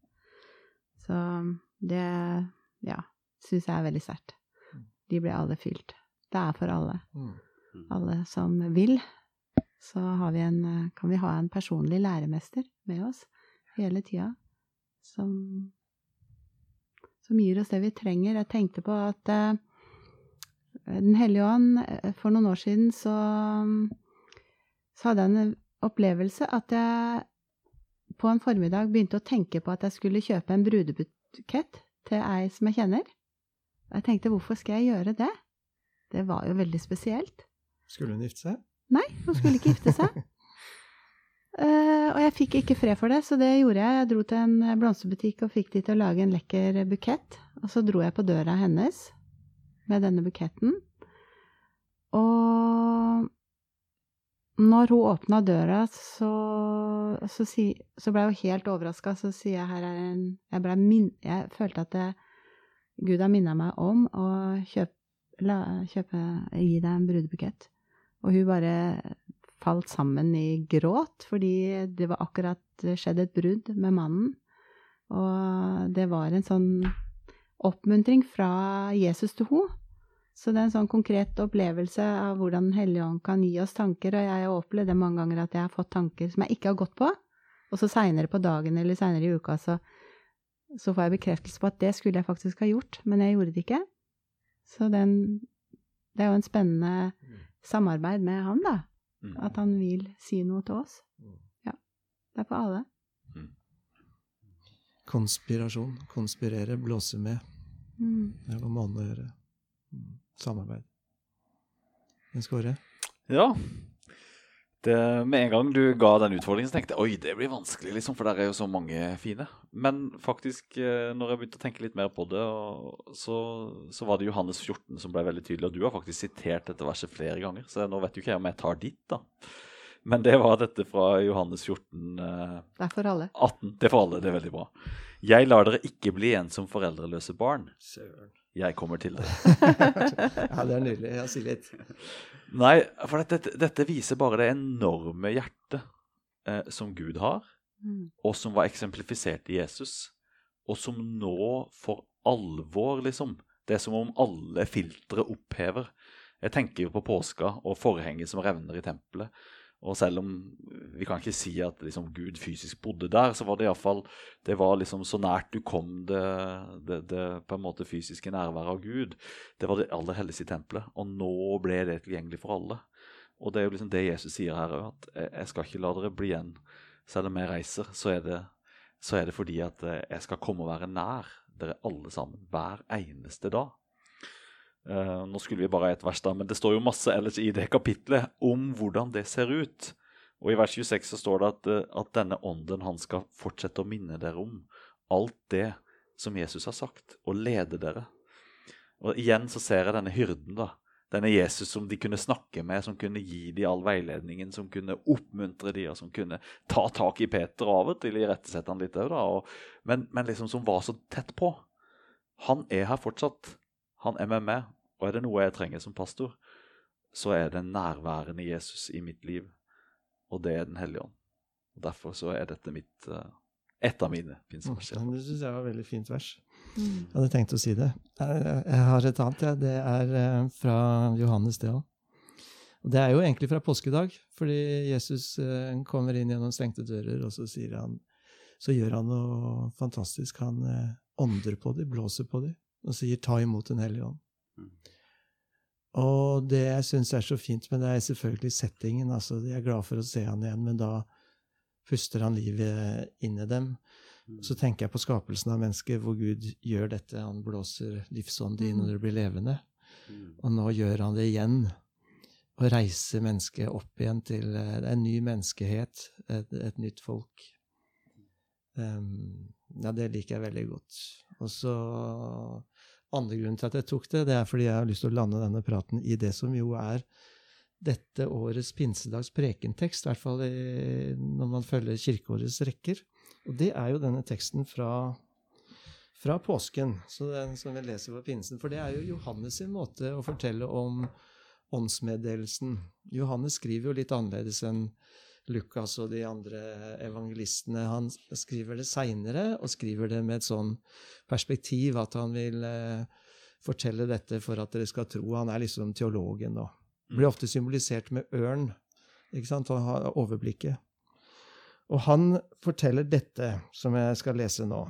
C: Så det, ja, syns jeg er veldig sterkt. De ble alle fylt. Det er for alle.
A: Mm.
C: Alle som vil. Så vi en, kan vi ha en personlig læremester med oss hele tida, som som gir oss det vi trenger. Jeg tenkte på at uh, Den hellige ånd eh, For noen år siden så, så hadde jeg en opplevelse at jeg på en formiddag begynte å tenke på at jeg skulle kjøpe en brudebukett til ei som jeg kjenner. Jeg tenkte hvorfor skal jeg gjøre det? Det var jo veldig spesielt.
A: Skulle hun gifte seg?
C: Nei, hun skulle ikke gifte seg. Uh, og jeg fikk ikke fred for det, så det gjorde jeg. Jeg dro til en blomsterbutikk og fikk de til å lage en lekker bukett. Og så dro jeg på døra hennes med denne buketten. Og når hun åpna døra, så, så, si, så ble jeg helt overraska. Så sier jeg her er en Jeg, min, jeg følte at det, Gud har minna meg om å kjøpe, la, kjøpe, gi deg en brudebukett. Og hun bare falt sammen i gråt, fordi det var akkurat skjedd et brudd med mannen. Og det var en sånn oppmuntring fra Jesus til henne. Så det er en sånn konkret opplevelse av hvordan Den hellige ånd kan gi oss tanker. Og jeg har opplevd det mange ganger at jeg har fått tanker som jeg ikke har gått på. Og så seinere på dagen eller seinere i uka så, så, får jeg bekreftelse på at det skulle jeg faktisk ha gjort, men jeg gjorde det ikke. Så den, det er jo en spennende samarbeid med han, da. Mm. At han vil si noe til oss. Mm. Ja. Det er for alle. Mm.
A: Konspirasjon. Konspirere, blåse med. Mm. Det er noen måneder. Mm. Samarbeid. Jens Kåre?
D: Ja. Det, med en gang du ga den utfordringen, så tenkte jeg oi, det blir vanskelig, liksom, for der er jo så mange fine. Men faktisk, eh, når jeg begynte å tenke litt mer på det, så, så, var det Johannes 14 som ble veldig tydelig. Og du har faktisk sitert dette verset flere ganger, så nå vet jo ikke jeg om jeg tar ditt, da. Men det var dette fra Johannes 14 eh,
C: Det er for alle.
D: 18. Det er for alle, det er veldig bra. Jeg lar dere ikke bli igjen som foreldreløse barn. Søren. Jeg kommer til det.
A: ja, det er nydelig. Ja, si litt.
D: Nei, for dette, dette, viser bare det enorme hjertet eh, som Gud har, mm. og som var eksemplifisert i Jesus, og som nå for alvor, liksom Det er som om alle filtre opphever. Jeg tenker jo på påska og forhenget som revner i tempelet. Og selv om vi kan ikke si at liksom, Gud fysisk bodde der, så var det iallfall Det var liksom så nært du kom det, det, det, på en måte fysiske nærværet av Gud. Det var det aller helligste i tempelet. Og nå ble det tilgjengelig for alle. Og det er jo liksom det Jesus sier her òg, at jeg skal ikke la dere bli igjen. Selv om jeg reiser, så er det, så er det fordi at jeg skal komme og være nær dere alle sammen hver eneste dag. Uh, nå skulle vi bare ha ett vers, da, men det står jo masse ellers i det kapitlet om hvordan det ser ut. Og I vers 26 så står det at, uh, at denne ånden han skal fortsette å minne dere om alt det som Jesus har sagt, og lede dere. Og Igjen så ser jeg denne hyrden, da. Denne Jesus som de kunne snakke med, som kunne gi dem all veiledningen, som kunne oppmuntre dem, og som kunne ta tak i Peter av og til irettesette han litt òg, men, men liksom som var så tett på. Han er her fortsatt. Han er med meg, og er det noe jeg trenger som pastor, så er det nærværende Jesus i mitt liv, og det er Den hellige ånd. Og Derfor så er dette mitt uh, et av mine pinseverser.
A: Mm, det syns jeg var et veldig fint vers. Mm. Jeg hadde tenkt å si det. Jeg har et annet, ja. det er uh, fra Johannes, det òg. Og Det er jo egentlig fra påskedag, fordi Jesus uh, kommer inn gjennom stengte dører, og så sier han så gjør han noe fantastisk. Han ånder på dem, blåser på dem, og sier 'ta imot Den hellige ånd'.
B: Mm.
A: Og det jeg syns er så fint med det, er selvfølgelig settingen. altså Jeg er glad for å se han igjen, men da puster han livet inn i dem.
B: Mm.
A: Så tenker jeg på skapelsen av mennesket, hvor Gud gjør dette. Han blåser livsånden inn, og det blir levende.
B: Mm.
A: Og nå gjør han det igjen. Og reiser mennesket opp igjen til eh, en ny menneskehet, et, et nytt folk. Um, ja, det liker jeg veldig godt. Og så Andre grunnen til at jeg tok det, det er fordi jeg har lyst til å lande denne praten i det som jo er dette årets pinsedags prekentekst, i hvert fall når man følger kirkeårets rekker. Og det er jo denne teksten fra, fra påsken, den som vi leser på pinsen. For det er jo Johannes sin måte å fortelle om åndsmeddelelsen. Johannes skriver jo litt annerledes enn Lukas og de andre evangelistene. Han skriver det seinere, og skriver det med et sånn perspektiv at han vil eh, fortelle dette for at dere skal tro. Han er liksom teologen, da. Blir ofte symbolisert med ørn, ikke sant, for har overblikket. Og han forteller dette, som jeg skal lese nå.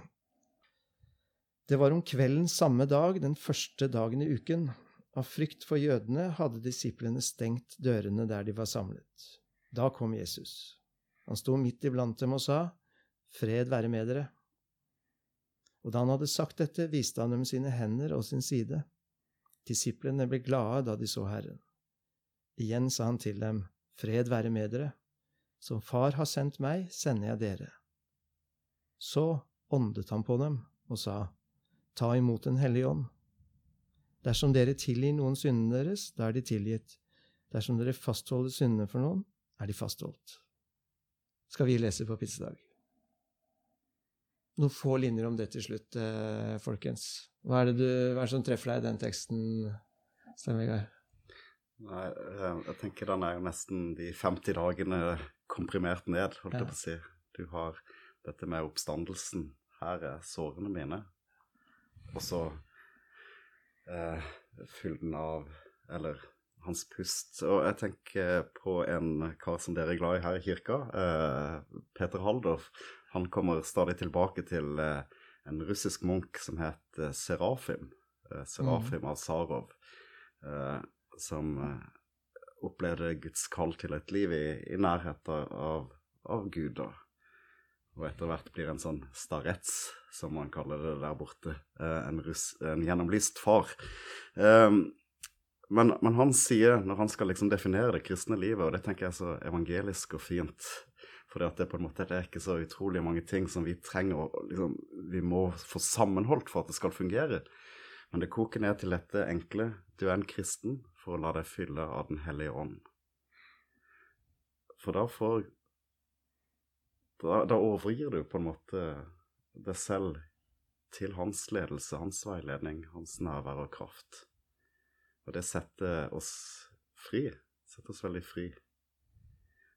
A: Det var om kvelden samme dag, den første dagen i uken. Av frykt for jødene hadde disiplene stengt dørene der de var samlet. Da kom Jesus. Han sto midt iblant dem og sa, Fred være med dere. Og da han hadde sagt dette, viste han dem sine hender og sin side. Disiplene ble glade da de så Herren. Igjen sa han til dem, Fred være med dere. Som Far har sendt meg, sender jeg dere. Så åndet han på dem og sa, Ta imot Den hellige ånd. Dersom dere tilgir noen syndene deres, da er de tilgitt. Dersom dere fastholder syndene for noen, er de fastholdt. Skal vi lese på pinsedag? Noen få linjer om det til slutt, eh, folkens. Hva er, det du, hva er det som treffer deg i den teksten, Stein Vegard?
B: Nei, eh, jeg tenker den er jo nesten de 50 dagene komprimert ned, holdt jeg
A: Ja.
B: på å si. Du har dette med oppstandelsen. Her er sårene mine. Og så eh, fylden av Eller hans pust. Og jeg tenker på en kar som dere er glad i her i kirka, eh, Peter Haldorf. Han kommer stadig tilbake til eh, en russisk munk som het eh, Serafim. Eh, Serafim av Sarov. Eh, som eh, opplevde Guds kall til et liv i, i nærhet av, av Gud. Da. Og etter hvert blir en sånn starets, som man kaller det der borte. En, russ, en gjennomlyst far. Um, men, men han sier, når han skal liksom definere det kristne livet, og det tenker jeg er så evangelisk og fint For det måte det er ikke så utrolig mange ting som vi trenger og liksom, Vi må få sammenholdt for at det skal fungere. Men det koker ned til dette enkle. Du er en kristen for å la deg fylle av Den hellige ånd. For da får Da, da overgir du på en måte deg selv til hans ledelse, hans veiledning, hans nærvær og kraft. Og det setter oss fri. Setter oss veldig fri.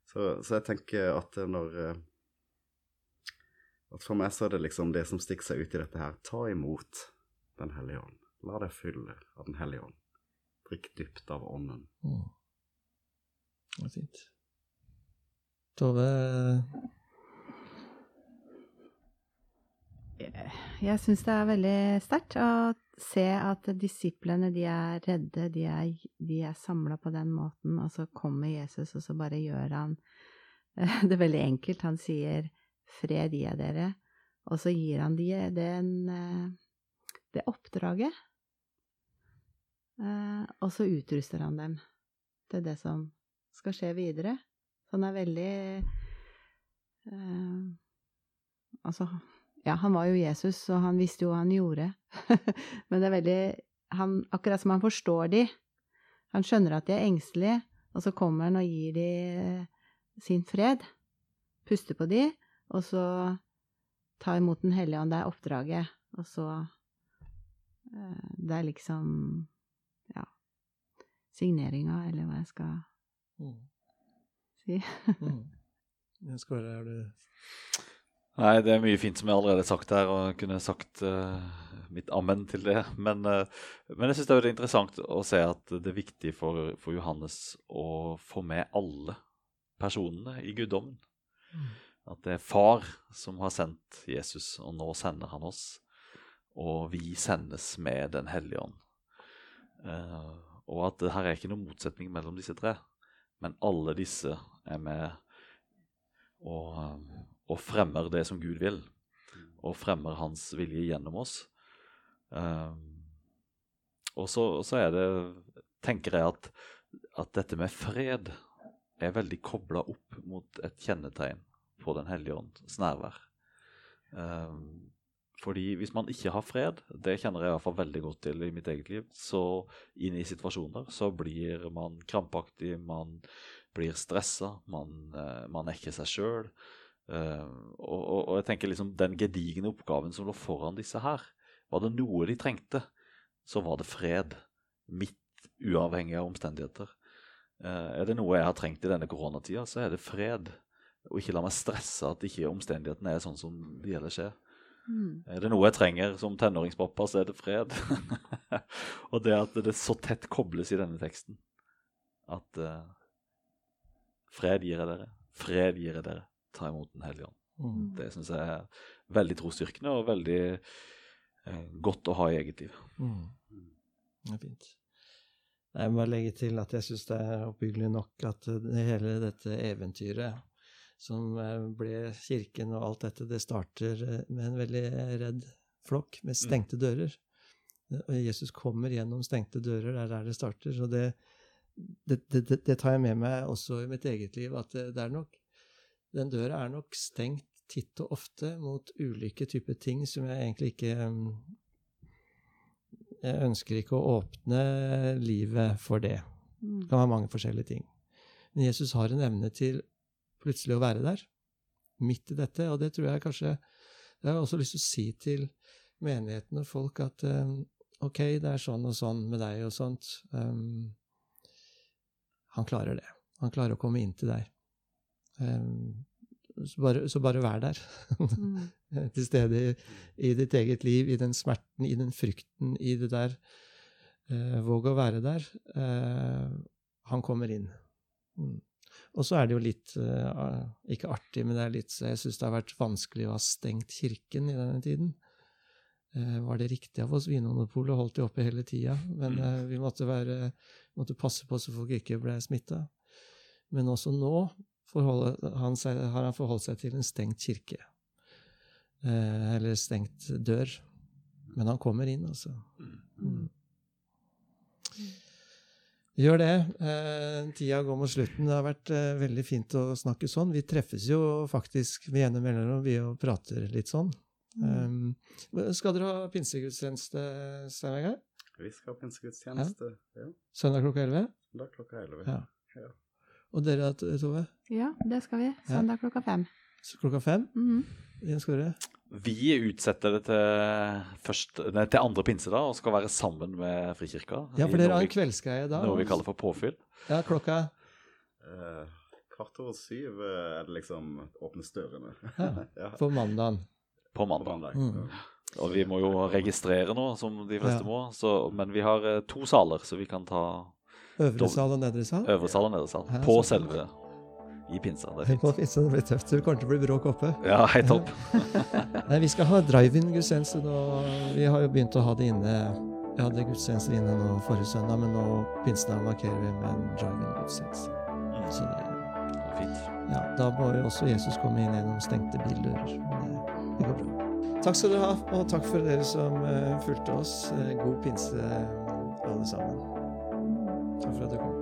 B: Så, så jeg tenker at når eh, At for meg så er det liksom det som stikker seg ut i dette her. Ta imot Den hellige ånd. La deg fylle av Den hellige ånd. Drikk dypt av ånden.
A: Mm. Det er fint. Tove
C: Jeg syns det er veldig sterkt å se at disiplene, de er redde, de er, de er samla på den måten, og så kommer Jesus, og så bare gjør han det veldig enkelt. Han sier 'fred gir jeg dere', og så gir han dem den, det oppdraget. Eh, Og så utruster han dem til det som skal skje videre. Så han er veldig eh, Altså ja, han var jo Jesus, og han visste jo hva han gjorde. Men det er veldig han, Akkurat som han forstår de. Han skjønner at de er engstelige, og så kommer han og gir de sin fred. Puster på de, og så ta imot Den hellige ånd. Det er oppdraget. Og så eh, Det er liksom Ja Signeringa, eller hva jeg skal
A: mm.
C: si.
A: mm. Skåre, er du
D: Nei, det er mye fint som jeg allerede har sagt her, og jeg kunne sagt uh, mitt ammen til det. Men, uh, men jeg syns det er interessant å se at det er viktig for, for Johannes å få med alle personene i guddommen.
A: Mm.
D: At det er far som har sendt Jesus, og nå sender han oss. og vi sendes med Den hellige ånd. Uh, og at det her er ikke noen motsetning mellom disse tre, men alle disse er med og, og fremmer det som Gud vil, og fremmer hans vilje gjennom oss. Eh, og så, så er det, tenker jeg at, at dette med fred er veldig kobla opp mot et kjennetegn på Den hellige ånds nærvær. Um, fordi hvis man ikke har fred, det kjenner jeg i hvert fall veldig godt til i mitt eget liv, så inn i situasjoner så blir man krampaktig, man blir stressa, man, uh, man er ikke seg sjøl. Uh, og, og, jeg tenker liksom den gedigne oppgaven som lå foran disse her, var det noe de trengte, så var det fred. Midt uavhengig av omstendigheter. Uh, er det noe jeg har trengt i denne koronatida, så er det fred. Og ikke la meg stresse at ikke omstendighetene er sånn som de ellers skjer. Mm. Er det noe jeg trenger som tenåringspappa, så er det fred. og det at det så tett kobles i denne teksten. At uh, fred gir jeg dere, fred gir jeg dere, ta imot Den hellige ånd. Mm. Det syns jeg er veldig trosstyrkende og veldig eh, godt å ha i eget liv.
A: Mm. Det er fint. Jeg må legge til at jeg syns det er oppbyggelig nok at det hele dette eventyret som eh, ble kirken og alt dette, det starter eh, med en veldig redd flokk med mm. stengte dører. Og Jesus kommer gjennom stengte dører, det er der det starter. Så det, det, det, det, tar jeg med meg også i mitt eget liv, at det, er nok Den døra er nok stengt titt og ofte mot ulike typer ting som jeg egentlig ikke mm, Jeg ønsker ikke å åpne livet for det. Mm. Det kan være mange forskjellige ting. Men Jesus har en evne til plutselig å være der, midt i dette. Og det tror jeg kanskje Jeg har også lyst til å si til menigheten og folk at um, ok, det er sånn og sånn med deg og sånt. Um, han klarer det. Han klarer å komme inn til deg. Um, så, bare, så, bare, vær der. mm. til stede i, i, ditt eget liv, i den smerten, i den frykten, i det der. Uh, våg å være der. Uh, han kommer inn. Mm. Og så er det jo litt uh, Ikke artig, men det er litt Jeg syns det har vært vanskelig å ha stengt kirken i denne tiden. Var det riktig av oss? Vinmonopolet holdt de oppe hele tida. Men uh, vi måtte, være, måtte, passe på så folk ikke ble smitta. Men også nå han seg, har han forholdt seg til en stengt kirke. eller stengt dør. Men han kommer inn, altså. Mm. Gjør det. Eh, tida går mot slutten. Det har vært eh, veldig fint å snakke sånn. Vi treffes jo faktisk ved ene mellomrom, vi og prater litt sånn. Mm. Um, skal dere ha pinsegudstjeneste, Stein Vegard?
B: Vi skal ha pinsegudstjeneste, ja. ja.
A: Søndag klokka elleve?
B: Søndag klokka elleve.
A: Ja. ja. Og dere, Tove?
C: Ja, det skal vi. Søndag klokka fem.
A: Så klokka fem?
C: Mm -hmm.
A: Jens Kåre?
D: Vi utsetter det til, først, nei, til andre pinse da, og skal være sammen med Frikirka.
A: Ja, for dere har en kveldsgreie da?
D: Noe vi kaller for påfyll.
A: Ja, klokka?
B: Uh, kvart over syv eh, er det liksom åpnes dørene.
A: Ja. På mandagen.
D: På mandag. Mm. Og vi må jo registrere nå, som de fleste ja. må. Så, men vi har uh, to saler, så vi kan ta
A: Øvre sal og nedre sal?
D: Øvre sal og nedre sal. på selve i pinsa. Det er fint.
A: På pinsa, det blir tøft. Det kommer til å bli bråk oppe.
D: Ja, helt topp.
A: Nei, vi skal ha drive-in-gudstjeneste nå. Vi har jo begynt å ha det inne. Vi hadde gudstjenester inne nå forrige søndag, men nå pinsedag markerer vi med en drive-in-gudstjeneste. Mm. Så det er
D: fint.
A: Ja, da må jo også Jesus komme inn gjennom stengte bildører. Det, det går bra. Takk skal du ha, og takk for dere som uh, fulgte oss. Uh, god pinse, alle sammen. Takk for at du kom.